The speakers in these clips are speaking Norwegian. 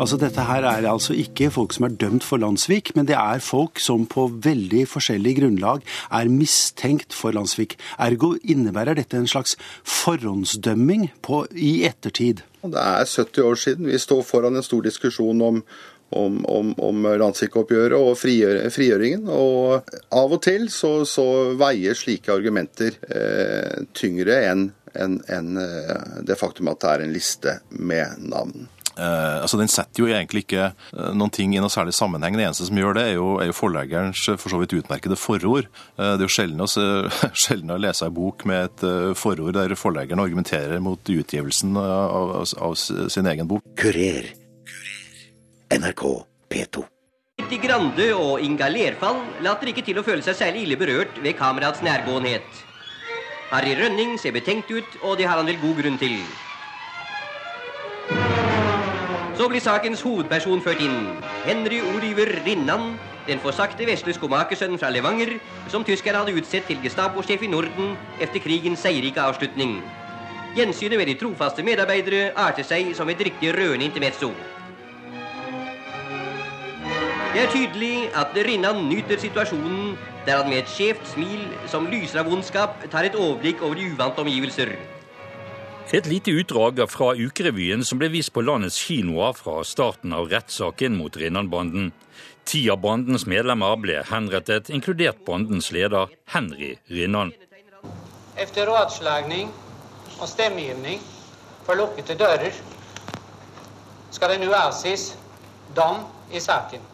Altså Dette her er altså ikke folk som er dømt for landssvik, men det er folk som på veldig forskjellig grunnlag er mistenkt for landssvik. Ergo innebærer dette en slags forhåndsdømming på, i ettertid. Det er 70 år siden. Vi står foran en stor diskusjon om om, om, om landssvikoppgjøret og frigjør, frigjøringen. Og av og til så, så veier slike argumenter eh, tyngre enn en, en, eh, det faktum at det er en liste med navn. Eh, altså Den setter jo egentlig ikke eh, noen ting i noe særlig sammenheng. Det eneste som gjør det, er jo, er jo forleggerens eh, for så vidt utmerkede forord. Eh, det er jo sjelden å, sjelden å lese en bok med et eh, forord der forleggeren argumenterer mot utgivelsen av, av, av sin egen bok. Kurer. NRK P2. Kitty Grande og Inga Lerfall later ikke til å føle seg særlig ille berørt ved kamerats nærgåenhet. Harry Rønning ser betenkt ut, og det har han vel god grunn til. Så blir sakens hovedperson ført inn. Henry Oliver Rinnan, den forsagte vesle skomakersønnen fra Levanger, som tyskerne hadde utsett til Gestapo-sjef i Norden etter krigens seierrike avslutning. Gjensynet med de trofaste medarbeidere arter seg som et riktig rørende intermezzo. Det er tydelig at Rinnan nyter situasjonen der han med et skjevt smil som lyser av ondskap tar et overblikk over de uvante omgivelser. Et lite utdrag fra Ukerevyen som ble vist på landets kinoer fra starten av rettssaken mot Rinnan-banden. Ti av bandens medlemmer ble henrettet, inkludert bandens leder Henry Rinnan. Etter rådslagning og stemmegivning for lukkede dører skal det nå avsies dom i saken.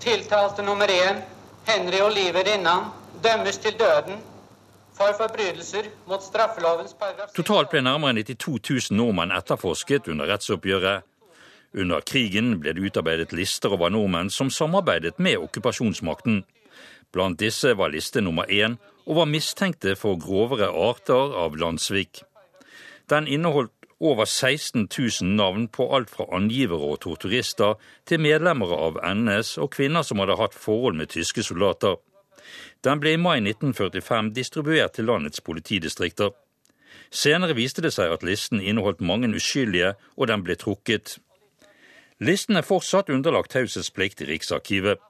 Tiltalte nummer én, Henry Oliver Rinnan, dømmes til døden for forbrytelser mot straffelovens paragraf Totalt ble nærmere 92 000 nordmenn etterforsket under rettsoppgjøret. Under krigen ble det utarbeidet lister over nordmenn som samarbeidet med okkupasjonsmakten. Blant disse var liste nummer én og var mistenkte for grovere arter av landssvik. Den inneholdt over 16 000 navn på alt fra angivere og torturister til medlemmer av NS og kvinner som hadde hatt forhold med tyske soldater. Den ble i mai 1945 distribuert til landets politidistrikter. Senere viste det seg at listen inneholdt mange uskyldige, og den ble trukket. Listen er fortsatt underlagt taushetsplikt i Riksarkivet.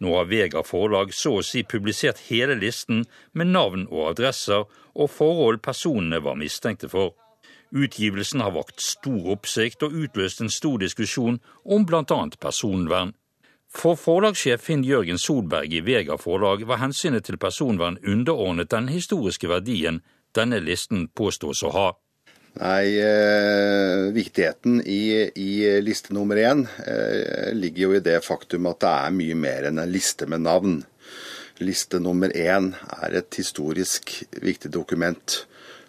Nå har Vega forlag så å si publisert hele listen med navn og adresser og forhold personene var mistenkte for. Utgivelsen har vakt stor oppsikt og utløst en stor diskusjon om bl.a. personvern. For forlagssjef Finn Jørgen Solberg i Vega forlag var hensynet til personvern underordnet den historiske verdien denne listen påstås å ha. Nei, eh, viktigheten i, i, liste nummer én eh, ligger jo i det faktum at det er mye mer enn en liste med navn. Liste nummer én er et historisk viktig dokument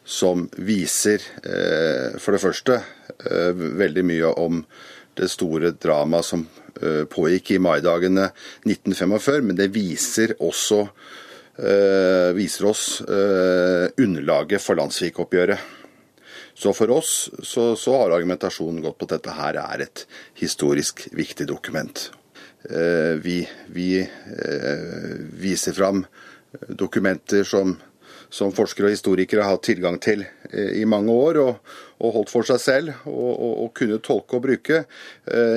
som viser, eh, for det første, eh, veldig mye om det store dramaet som eh, pågikk i maidagene 1945, men det viser også eh, viser oss eh, underlaget for landssvikoppgjøret. Så for oss så, så, har argumentasjonen gått på at dette her er et historisk viktig dokument. Vi, vi viser fram dokumenter som, som, forskere og historikere har hatt tilgang til eh, i mange år, og, og holdt for seg selv, og, og, og kunne tolke og bruke.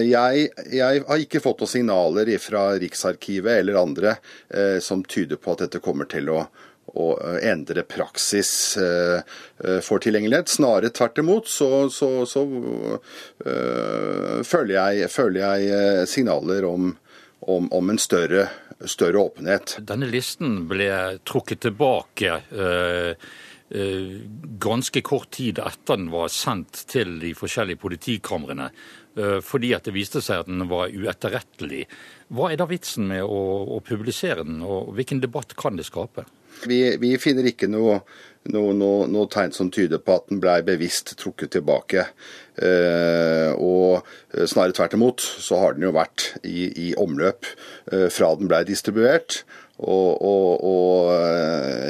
Jeg, jeg, har ikke fått noen signaler fra Riksarkivet eller andre som tyder på at dette kommer til å å endre praksis for tilgjengelighet. Snarere tvert imot så, så, så øh, føler, jeg, følger, jeg, signaler om, om, om en større, større, åpenhet. Denne listen ble trukket tilbake. Uh, ganske kort tid etter den var sendt til de forskjellige politikamrene, fordi at det viste seg at den var uetterrettelig. Hva er da vitsen med å, å publisere den, og hvilken debatt kan det skape? Vi, vi finner ikke noe, noe, noe, noe, tegn som tyder på at den blei bevisst trukket tilbake. Eh, og snarere tvert imot så har den jo vært i, i omløp eh, fra den blei distribuert. Og, og, og,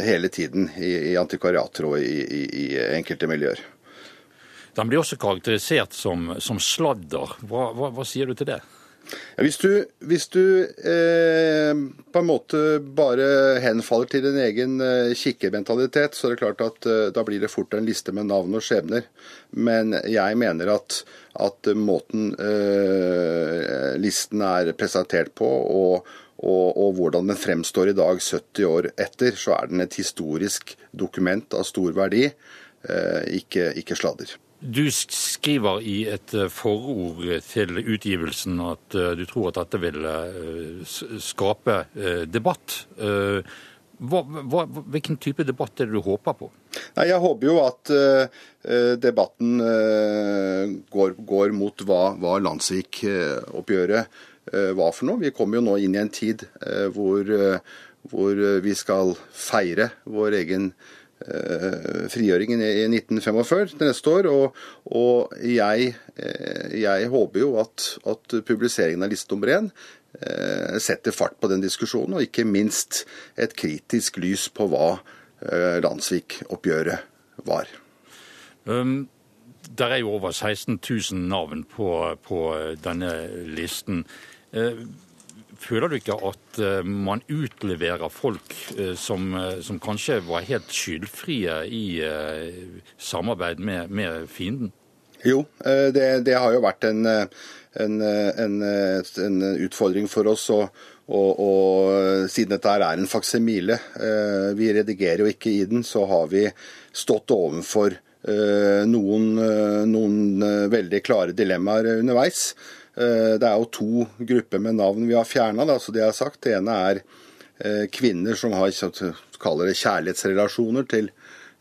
hele tiden i, i antikvariater og i, i, enkelte miljøer. Den blir også karakterisert som, som sladder. Hva, hva, hva sier du til det? Hvis du, hvis du eh, på en måte bare henfaller til din egen eh, kikkermentalitet, så er det klart at eh, da blir det fort en liste med navn og skjebner. Men jeg mener at, at måten eh, listen er presentert på, og, og, og, hvordan den fremstår i dag, 70 år etter, så er den et historisk dokument av stor verdi, eh, ikke, ikke sladder. Du skriver i et eh, forord til utgivelsen at eh, du tror at dette vil eh, skape debatt. Hva, hva, hvilken type debatt er det du håper på? Nei, jeg håper jo at debatten går, går, mot hva, hva Landsvik-oppgjøret var for noe. Vi kommer jo nå inn i en tid hvor, hvor, vi skal feire vår egen Eh, frigjøringen i 1945 til neste år. Og, og jeg, eh, jeg, håper jo at, at publiseringen av liste nummer én eh, setter fart på den diskusjonen, og ikke minst et kritisk lys på hva Landsvik-oppgjøret var. Um, der er jo over 16 000 navn på, på denne listen. Uh, Føler du ikke at eh, man utleverer folk eh, som, eh, som kanskje var helt skyldfrie i samarbeid med, med fienden? Jo, det, det, har jo vært en, en, en, en utfordring for oss. Og, og, og, siden dette er en faksimile, vi redigerer jo ikke i den, så har vi stått overfor noen, noen veldig klare dilemmaer underveis. Eh, det er jo to grupper med navn vi har fjerna, så det jeg har sagt. Det ene er eh, kvinner som har kaller det kjærlighetsrelasjoner til,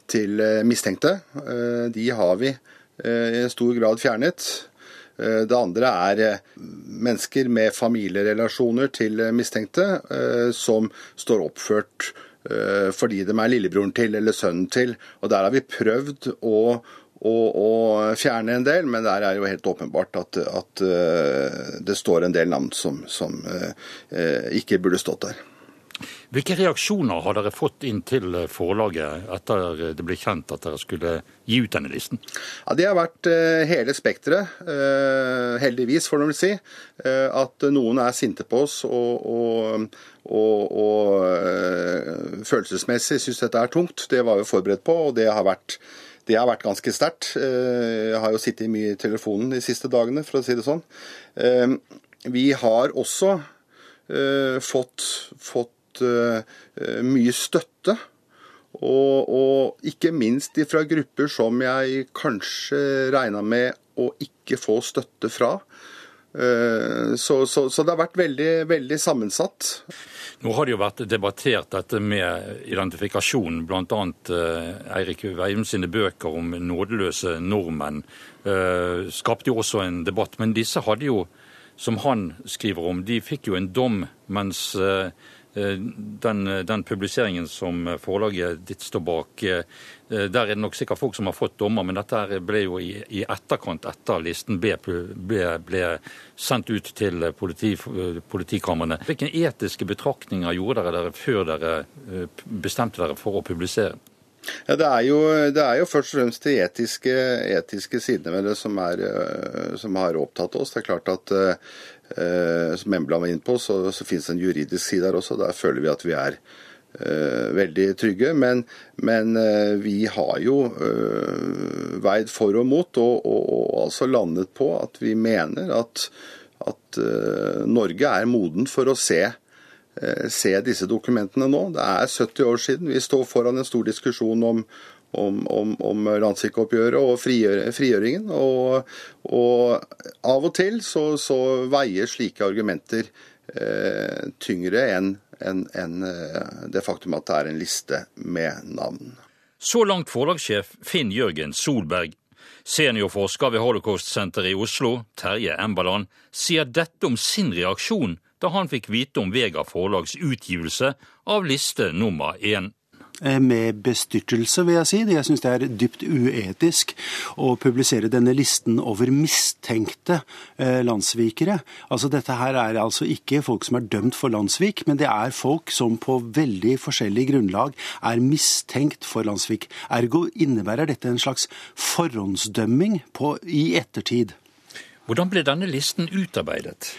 til eh, mistenkte. De har vi i stor grad fjernet. Det andre er mennesker med familierelasjoner til mistenkte, som står oppført fordi de er lillebroren til eller sønnen til. Og Der har vi prøvd å og, og, fjerne en del, men der er jo helt åpenbart at, at uh, det står en del navn som, som uh, ikke burde stått der. Hvilke reaksjoner har dere fått inn til forlaget etter det ble kjent at dere skulle gi ut denne listen? Ja, Det har vært hele spekteret, heldigvis får man vel si. at noen er sinte på oss og, og, og, og følelsesmessig syns dette er tungt. Det var vi forberedt på, og det har vært det har vært ganske sterkt. Eh, jeg har jo sittet mye i telefonen de siste dagene, for å si det sånn. Eh, vi har også eh, fått, fått mye støtte. Og, og, ikke minst fra grupper som jeg kanskje regna med å ikke få støtte fra. Så, så, så det har vært veldig, veldig sammensatt. Nå har det jo vært debattert dette med identifikasjon, bl.a. Eh, Eirik Veum sine bøker om nådeløse nordmenn eh, skapte jo også en debatt. Men disse hadde jo, som han skriver om, de fikk jo en dom, mens eh, Eh, den, den, publiseringen som forlaget ditt står bak, eh, der er det nok sikkert folk som har fått dommer, men dette ble jo i, i etterkant, etter listen ble, ble, ble sendt ut til politi, politikamrene. Hvilke etiske betraktninger gjorde dere dere før dere eh, bestemte dere for å publisere? Ja, det, er jo, det er jo først og fremst de etiske, etiske sidene ved det som, er, som, har opptatt oss. Det er klart at Eh, som Embla var inne på, så, så finnes det en juridisk side der også. Der føler vi at vi er uh, veldig trygge. Men, men uh, vi har jo uh, veid for og mot, og, og, og, altså landet på at vi mener at, at Norge er moden for å se se disse dokumentene nå. Det er 70 år siden. Vi står foran en stor diskusjon om, om, om, om landssvikoppgjøret og frigjør, frigjøringen. Og, og, av og til så, så veier slike argumenter eh, tyngre enn en, en, eh, det faktum at det er en liste med navn. Så langt forlagssjef Finn Jørgen Solberg. Seniorforsker ved Holocaust-senteret i Oslo, Terje Embaland, sier dette om sin reaksjon da han fikk vite om Vega forlags utgivelse av liste nummer én. Eh, med bestyrtelse, vil jeg si. Jeg syns det er dypt uetisk å publisere denne listen over mistenkte eh, landssvikere. Altså, dette her er altså ikke folk som er dømt for landssvik, men det er folk som på veldig forskjellig grunnlag er mistenkt for landssvik. Ergo innebærer dette en slags forhåndsdømming på, i ettertid. Hvordan ble denne listen utarbeidet?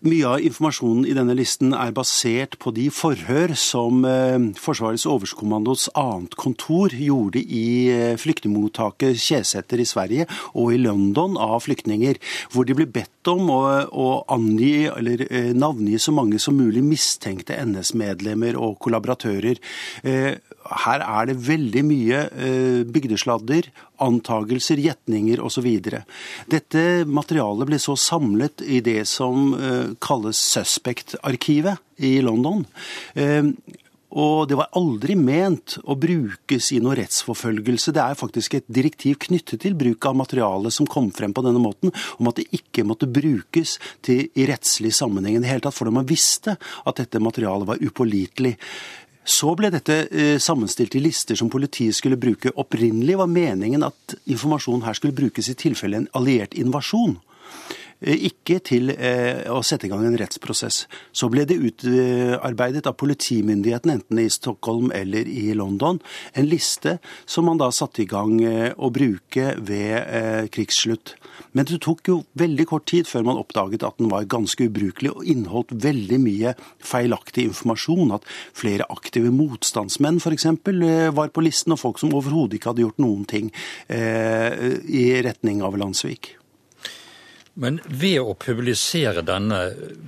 Mye av informasjonen i denne listen er basert på de forhør som eh, Forsvarets overskommandos annet kontor gjorde i eh, flyktningmottaket Kjeseter i Sverige og i London av flyktninger, hvor de ble bedt om å, å angi eller eh, navngi så mange som mulig mistenkte NS-medlemmer og kollaboratører. Her er det veldig mye bygdesladder, antagelser, gjetninger osv. Dette materialet ble så samlet i det som kalles Suspect-arkivet i London. Og det var aldri ment å brukes i noe rettsforfølgelse. Det er faktisk et direktiv knyttet til bruk av materialet som kom frem på denne måten, om at det ikke måtte brukes til, i rettslig sammenheng i det hele tatt, fordi man visste at dette materialet var upålitelig. Så ble dette eh, sammenstilt i lister som politiet skulle bruke. Opprinnelig var meningen at informasjonen her skulle brukes i tilfelle en alliert invasjon. Eh, ikke til eh, å sette i gang en rettsprosess. Så ble det utarbeidet av politimyndigheten, enten i Stockholm eller i London, en liste som man da satte i gang eh, å bruke ved krigsslutt. Men det tok jo veldig kort tid før man oppdaget at den var ganske ubrukelig og inneholdt veldig mye feilaktig informasjon. At flere aktive motstandsmenn f.eks. var på listen, og folk som overhodet ikke hadde gjort noen ting i retning av Landsvik. Men ved å publisere denne,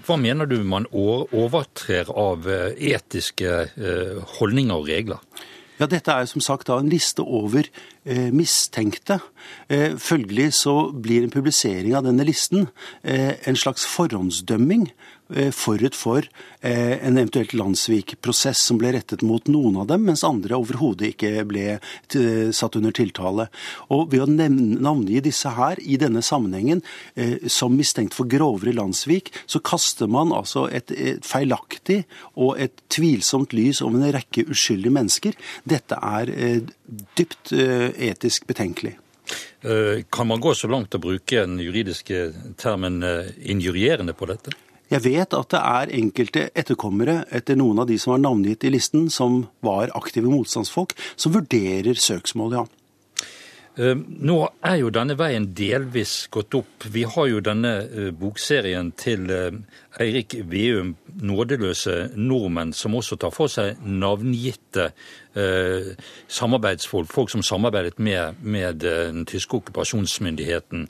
hva mener du man overtrer av eh, etiske eh, holdninger og regler? Ja, Dette er som sagt en liste over eh, mistenkte. Eh, følgelig så blir en publisering av denne listen eh, en slags forhåndsdømming forut for eh, en eventuelt landssvikprosess som ble rettet mot noen av dem, mens andre overhodet ikke ble satt under tiltale. Og Ved å navngi disse her i denne sammenhengen eh, som mistenkt for grovere landssvik, så kaster man altså et feilaktig og et tvilsomt lys om en rekke uskyldige mennesker. Dette er dypt etisk betenkelig. Kan man gå så langt å bruke den juridiske termen injurierende på dette? Jeg vet at det er enkelte etterkommere etter noen av de som var navngitt i listen, som var aktive motstandsfolk, som vurderer søksmål, ja. Eh, nå er jo denne veien delvis gått opp. Vi har jo denne eh, bokserien til eh, Eirik Veum, 'Nådeløse nordmenn', som også tar for seg navngitte samarbeidsfolk, folk som samarbeidet med, med den tyske okkupasjonsmyndigheten.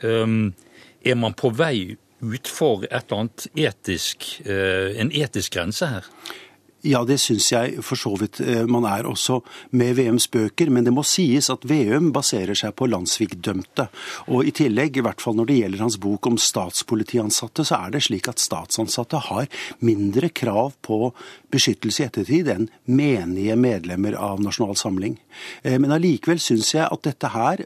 Er man på vei utfor et eller annet etisk, eh, en etisk grense her? Ja, det syns jeg for så vidt eh, man er også med VMs bøker. Men det må sies at VM baserer seg på landssvikdømte. Og i tillegg, i hvert fall når det gjelder hans bok om statspolitiansatte, så er det slik at statsansatte har mindre krav på beskyttelse i ettertid enn menige medlemmer av Nasjonal Samling. Eh, men allikevel syns jeg at dette her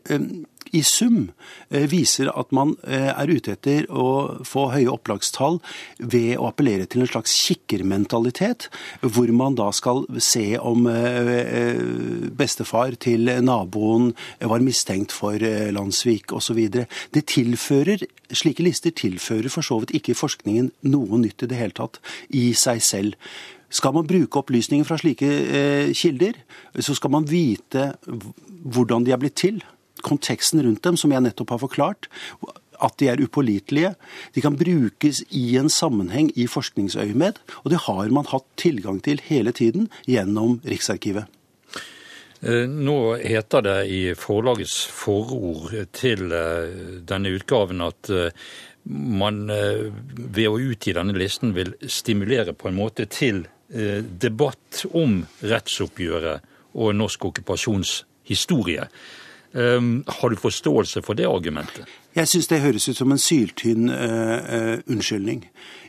i sum eh, viser at man eh, er ute etter å få høye opplagstall ved å appellere til en slags kikkermentalitet, hvor man da skal se om eh, bestefar til naboen var mistenkt for landssvik osv. Det tilfører, Slike lister tilfører for så vidt ikke forskningen noe nytt i det hele tatt i seg selv. Skal man bruke opplysninger fra slike eh, kilder, så skal man vite hvordan de er blitt til konteksten rundt dem, som jeg nettopp har forklart, at de er upålitelige. De kan brukes i en sammenheng i forskningsøyemed, og det har man hatt tilgang til hele tiden gjennom Riksarkivet. Eh, nå heter det i forlagets forord til eh, denne utgaven at eh, man ved å utgi denne listen vil stimulere på en måte til debatt om rettsoppgjøret og norsk okkupasjonshistorie. Um, har du forståelse for det argumentet? Jeg syns det høres ut som en syltynn uh, uh, unnskyldning.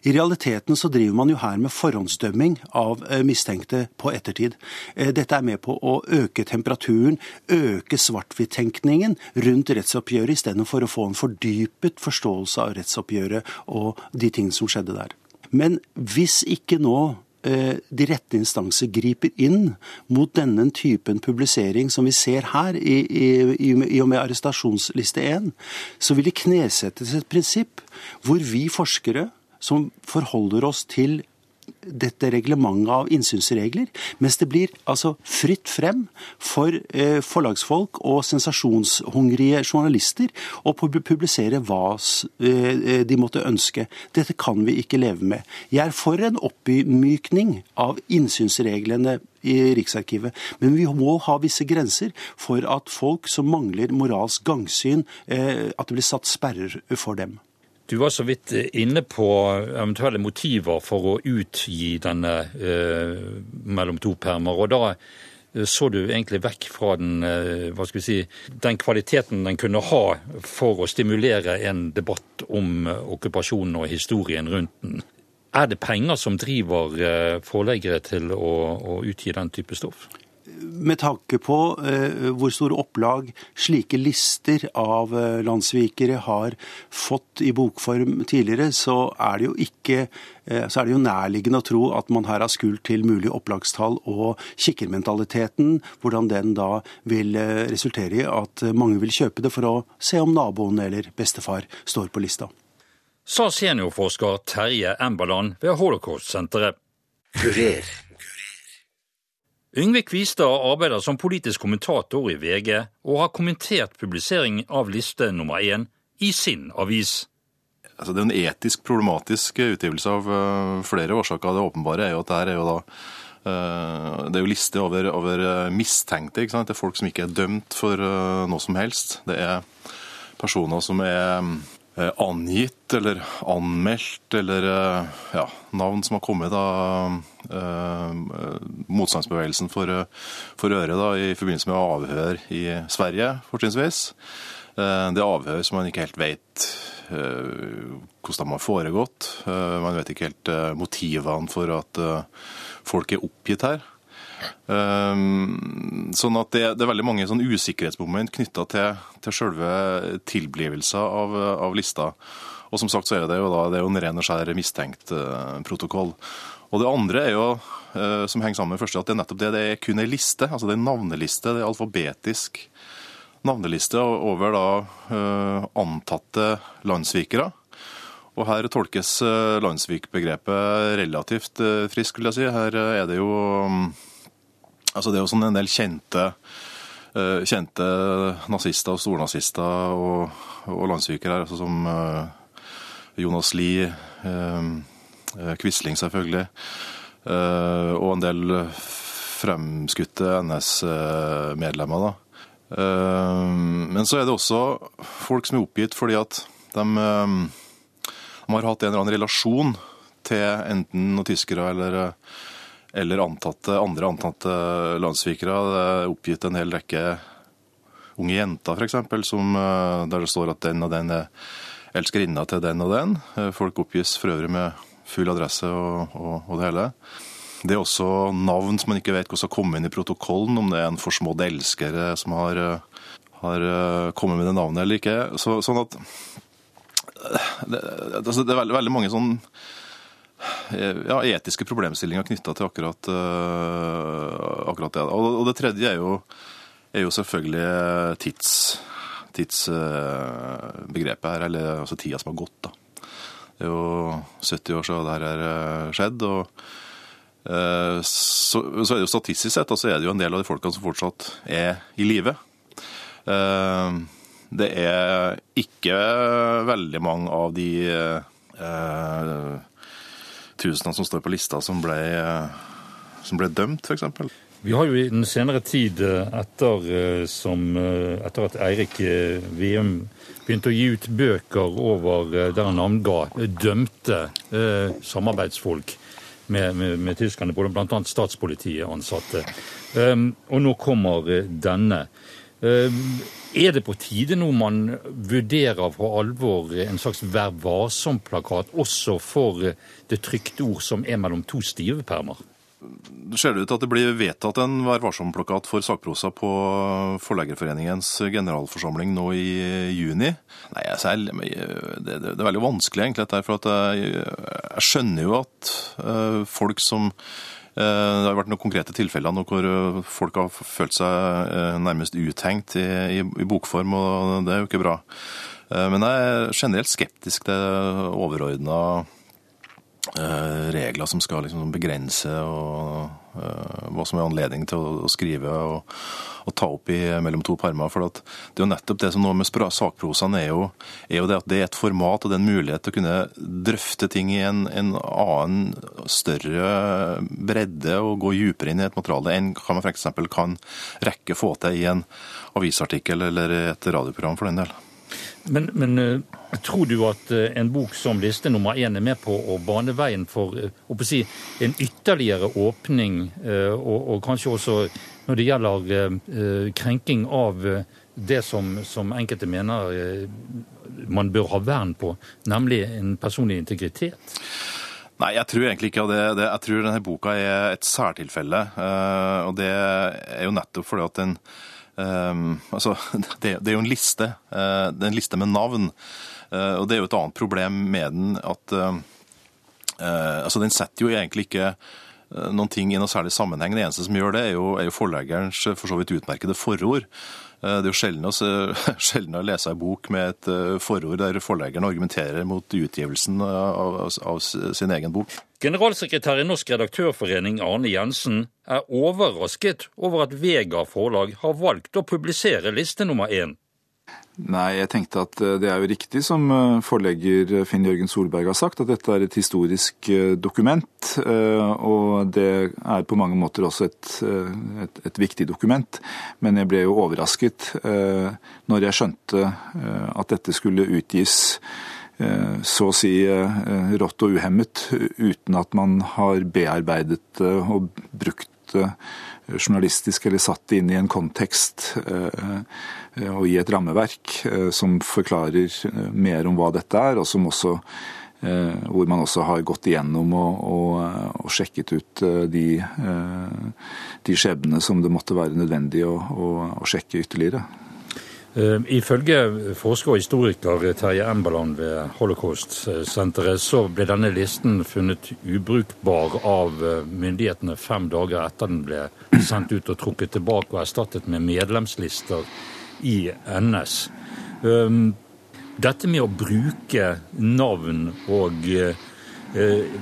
I realiteten så driver man jo her med forhåndsdømming av uh, mistenkte på ettertid. dette er med på å øke temperaturen, øke svart-hvitt-tenkningen rundt rettsoppgjøret, istedenfor å få en fordypet forståelse av rettsoppgjøret og de tingene som skjedde der. Men hvis ikke nå Eh, de rette instanser griper inn mot denne typen publisering som vi ser her, i, i, i og med arrestasjonsliste 1, så vil det knesettes et prinsipp hvor vi forskere som forholder oss til dette reglementet av innsynsregler, mens det blir altså fritt frem for eh, forlagsfolk og sensasjonshungrige journalister å publisere hva eh, de måtte ønske. Dette kan vi ikke leve med. Jeg er for en oppmykning av innsynsreglene i Riksarkivet. Men vi må ha visse grenser for at folk som mangler moralsk gangsyn, eh, at det blir satt sperrer for dem. Du var så vidt inne på eventuelle motiver for å utgi denne eh, mellom to permer. og da eh, så du egentlig vekk fra den, eh, hva skal vi si, den kvaliteten den kunne ha for å stimulere en debatt om okkupasjonen og historien rundt den. Er det penger som driver forleggere til å, å utgi den type stoff? Med tanke på eh, hvor store opplag slike lister av eh, landssvikere har fått i bokform tidligere, så er det jo ikke eh, så er det jo nærliggende å tro at man her har skult til mulige opplagstall og kikkermentaliteten, hvordan den da vil resultere i at mange vil kjøpe det for å se om naboen eller bestefar står på lista. Sa seniorforsker Terje Emberland ved Holocaust-senteret. Kurer. Yngve Kvistad arbeider som politisk kommentator i VG, og har kommentert publisering av liste nummer én i sin avis. Altså, det er en etisk problematisk utgivelse av uh, flere årsaker. Det åpenbare er jo at det er jo da uh, det er jo liste over, over eh, mistenkte. Det er folk som ikke er dømt for noe som helst. Det er personer som er Eh, angitt eller anmeldt, eller eh, ja, navn som har kommet av eh, motstandsbevegelsen for, for øre da, i forbindelse med avhør i Sverige, fortrinnsvis. Eh, det er avhør som man ikke helt vet eh, hvordan har foregått. Eh, man vet ikke helt motivene for at folk er oppgitt her. Ehm, sånn at det, det er veldig mange sånn usikkerhetsmoment knytta til, til selve tilblivelsen av, av, lista. Og som sagt så er det jo da, det er jo en ren og skjær mistenkt uh, protokoll. Og det andre er jo, uh, som henger sammen med første, at det er nettopp det. Det er kun ei liste. altså Det er en navneliste. Det er alfabetisk navneliste over da uh, antatte landssvikere. Og her tolkes landssvikbegrepet relativt friskt, vil jeg si. Her er det jo um, Altså det er jo sånn en del kjente, uh, kjente nazister og stornazister og, og landssvikere her, altså som uh, Jonas Lie, uh, Quisling selvfølgelig, og en del fremskutte NS-medlemmer. da. Men så er det også folk som er oppgitt fordi at de, de har hatt en eller annen relasjon til enten noen tyskere eller eller antatte, andre antatte landssvikere. Det er oppgitt en hel rekke unge jenter, f.eks., eh, der det står at den og den er elskerinna til den og den. Eh, folk oppgis for øvrig med full adresse og, og, og det hele. Det er også navn som man ikke vet hvordan har kommet inn i protokollen, om det er en forsmådd elsker som har, eh, har, kommet med det navnet eller ikke. Så, sånn at det, altså det er veldig, veldig mange sånn ja, etiske problemstillinger knytta til akkurat, uh, akkurat, det. Og, det tredje er jo, er jo selvfølgelig tids, tidsbegrepet uh, her, eller altså tida som har gått. da. Det er jo 70 år siden dette har eh, skjedd. og så, så, er det jo statistisk sett altså er det jo en del av de folkene som fortsatt er i live. det er ikke veldig mange av de tusener som står på lista som ble, som ble dømt, f.eks. Vi har jo i den senere tid, eh, etter, eh, som, eh, etter at Eirik Veum begynte å gi ut bøker over der han navnga dømte eh, samarbeidsfolk med, med, med tyskerne, bl.a. statspolitiet ansatte. Um, og nå kommer denne. Um, er det på tide nå man vurderer for alvor en slags Vær varsom-plakat også for det trykte ord som er mellom to stive permer? Ser det ut til at det blir vedtatt en Vær varsom-plakat for sakprosa på Forleggerforeningens generalforsamling nå i juni? Nei, jeg, det, er veldig vanskelig, egentlig, dette, for jeg, jeg skjønner jo at folk som Eh, det har vært noen konkrete tilfeller hvor eh, folk har følt seg eh, nærmest uthengt i, i, i bokform, og det er jo ikke bra. Men jeg er generelt skeptisk til overordna eh, regler som skal liksom begrense og, eh, hva som er anledning til å skrive og, og, ta opp i mellom to permer. For det er jo nettopp det som nå med sakprosaen er, jo, er jo det at det er et format og det er en mulighet til å kunne drøfte ting i en, en annen, større bredde og gå dypere inn i et materiale enn hva man f.eks. kan rekke få til i en avisartikkel eller et radioprogram for den del. Men, men, eh, tror du at eh, en bok som liste nummer én er med på å bane veien for eh, si, en ytterligere åpning, og, og, kanskje også når det gjelder krenking av det som, som enkelte mener man bør ha vern på, nemlig en personlig integritet? Nei, jeg tror egentlig ikke det. Jeg tror denne boka er et særtilfelle. Og det er jo nettopp fordi at den Um, altså, det, det, er jo en liste. Uh, det er en liste med navn. Uh, og det er jo et annet problem med den at uh, altså, den setter jo egentlig ikke noen ting i noe særlig sammenheng. Det eneste som gjør det, er jo, er jo forleggerens for så vidt utmerkede forord. Det er jo sjelden å lese en bok med et forord der forleggeren argumenterer mot utgivelsen av, av, av sin egen bok. Generalsekretær i Norsk redaktørforening Arne Jensen er overrasket over at Vega forlag har valgt å publisere liste nummer én. Nei, jeg tenkte at eh, det er jo riktig som eh, forlegger Finn Jørgen Solberg har sagt, at dette er et historisk eh, dokument. Og det er på mange måter også et, et, et viktig dokument. Men jeg ble jo overrasket når jeg skjønte at dette skulle utgis Eh, så å si eh, rått og uhemmet, uten at man har bearbeidet det og brukt det journalistisk eller satt inn i en kontekst eh, og i et rammeverk som forklarer mer om hva dette er, og som også hvor man også har gått igjennom og, og, og sjekket ut de, de skjebnene som det måtte være nødvendig å, å, å sjekke ytterligere. Eh, ifølge forsker og historiker Terje Embaland ved Holocaust-senteret, så ble denne listen funnet ubrukbar av eh, myndighetene fem dager etter den ble sendt ut og trukket tilbake og erstattet med medlemslister i NS. Eh, dette med å bruke navn og Eh,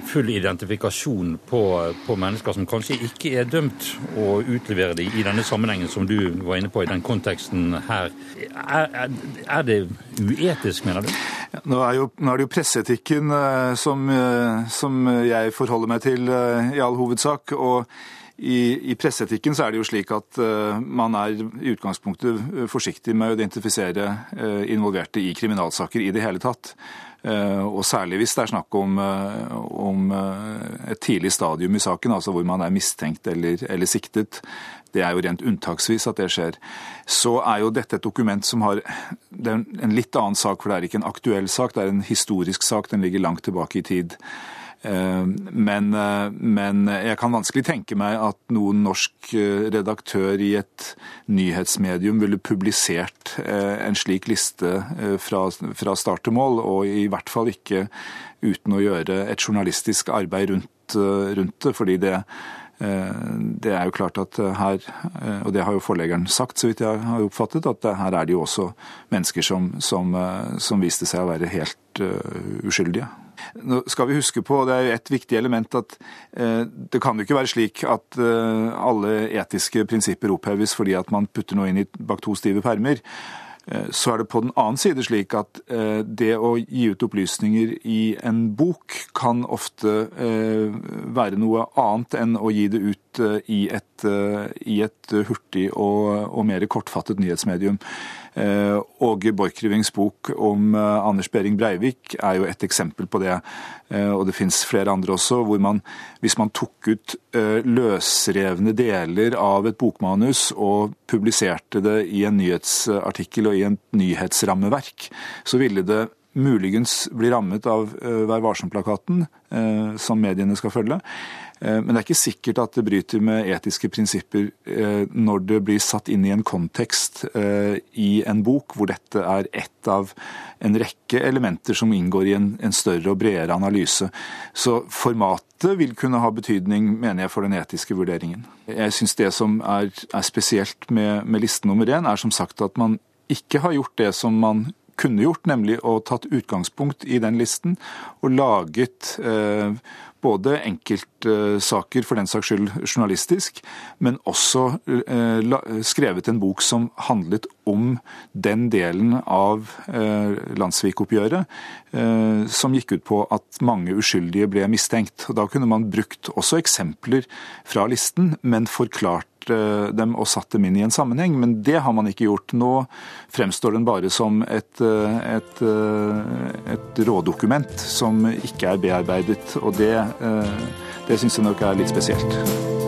full identifikasjon på, på, mennesker som kanskje ikke er dømt, å utlevere dem i denne sammenhengen som du var inne på i den konteksten her. Er, er, er det uetisk, mener du? Nå, er jo, nå, er det jo presseetikken eh, som, eh, som, jeg forholder meg til i all hovedsak. og i, I, presseetikken så er det jo slik at uh, man er i utgangspunktet forsiktig med å identifisere uh, involverte i kriminalsaker i det hele tatt. Eh, og særlig hvis det er snakk om, eh, om eh, et tidlig stadium i saken, altså hvor man er mistenkt eller, eller, siktet. Det er jo rent unntaksvis at det skjer. Så er jo dette et dokument som har Det er en litt annen sak, for det er ikke en aktuell sak, det er en historisk sak. Den ligger langt tilbake i tid. Eh, men, eh, men, jeg kan vanskelig tenke meg at noen norsk eh, redaktør i et nyhetsmedium ville publisert en slik liste fra, fra start til mål, og i hvert fall ikke uten å gjøre et journalistisk arbeid rundt, rundt det. fordi det det er jo klart at her, og det har jo forleggeren sagt, så vidt jeg har oppfattet, at her er det jo også mennesker som, som, som viste seg å være helt uskyldige. Nå skal vi huske på, det er jo et viktig element, at eh, det kan jo ikke være slik at eh, alle etiske prinsipper oppheves fordi at man putter noe inn i bak to stive permer. Eh, så er det på den annen side slik at det å gi ut opplysninger i en bok kan ofte være noe annet enn å gi det ut i et, i et hurtig og, og mer kortfattet nyhetsmedium. Eh, Åge Borchgrevinks bok om eh, Anders Behring Breivik er jo et eksempel på det. Eh, og det fins flere andre også, hvor man, hvis man tok ut løsrevne deler av et bokmanus og publiserte det i en nyhetsartikkel og i en nyhetsrammeverk, så ville det muligens blir rammet av Vær varsom-plakaten, som mediene skal følge. Eh, men det er ikke sikkert at det bryter med etiske prinsipper eh, når det blir satt inn i en kontekst eh, i en bok hvor dette er ett av en rekke elementer som inngår i en, større og bredere analyse. Så formatet vil kunne ha betydning, mener jeg, for den etiske vurderingen. Jeg syns det som er spesielt med, med liste nummer én, er som sagt at man ikke har gjort det som man kunne gjort, nemlig å tatt utgangspunkt i den listen og laget eh, både enkeltsaker, for den saks skyld journalistisk, men også eh, skrevet en bok som handlet om den delen av eh, landssvikoppgjøret som gikk ut på at mange uskyldige ble mistenkt. Da kunne man brukt også eksempler fra listen, men forklart Eh, dem og satt dem inn i en sammenheng, men det har man ikke gjort. Nå fremstår den bare som et, eh, et, eh, et rådokument som ikke er bearbeidet, og det, det syns jeg nok er litt spesielt.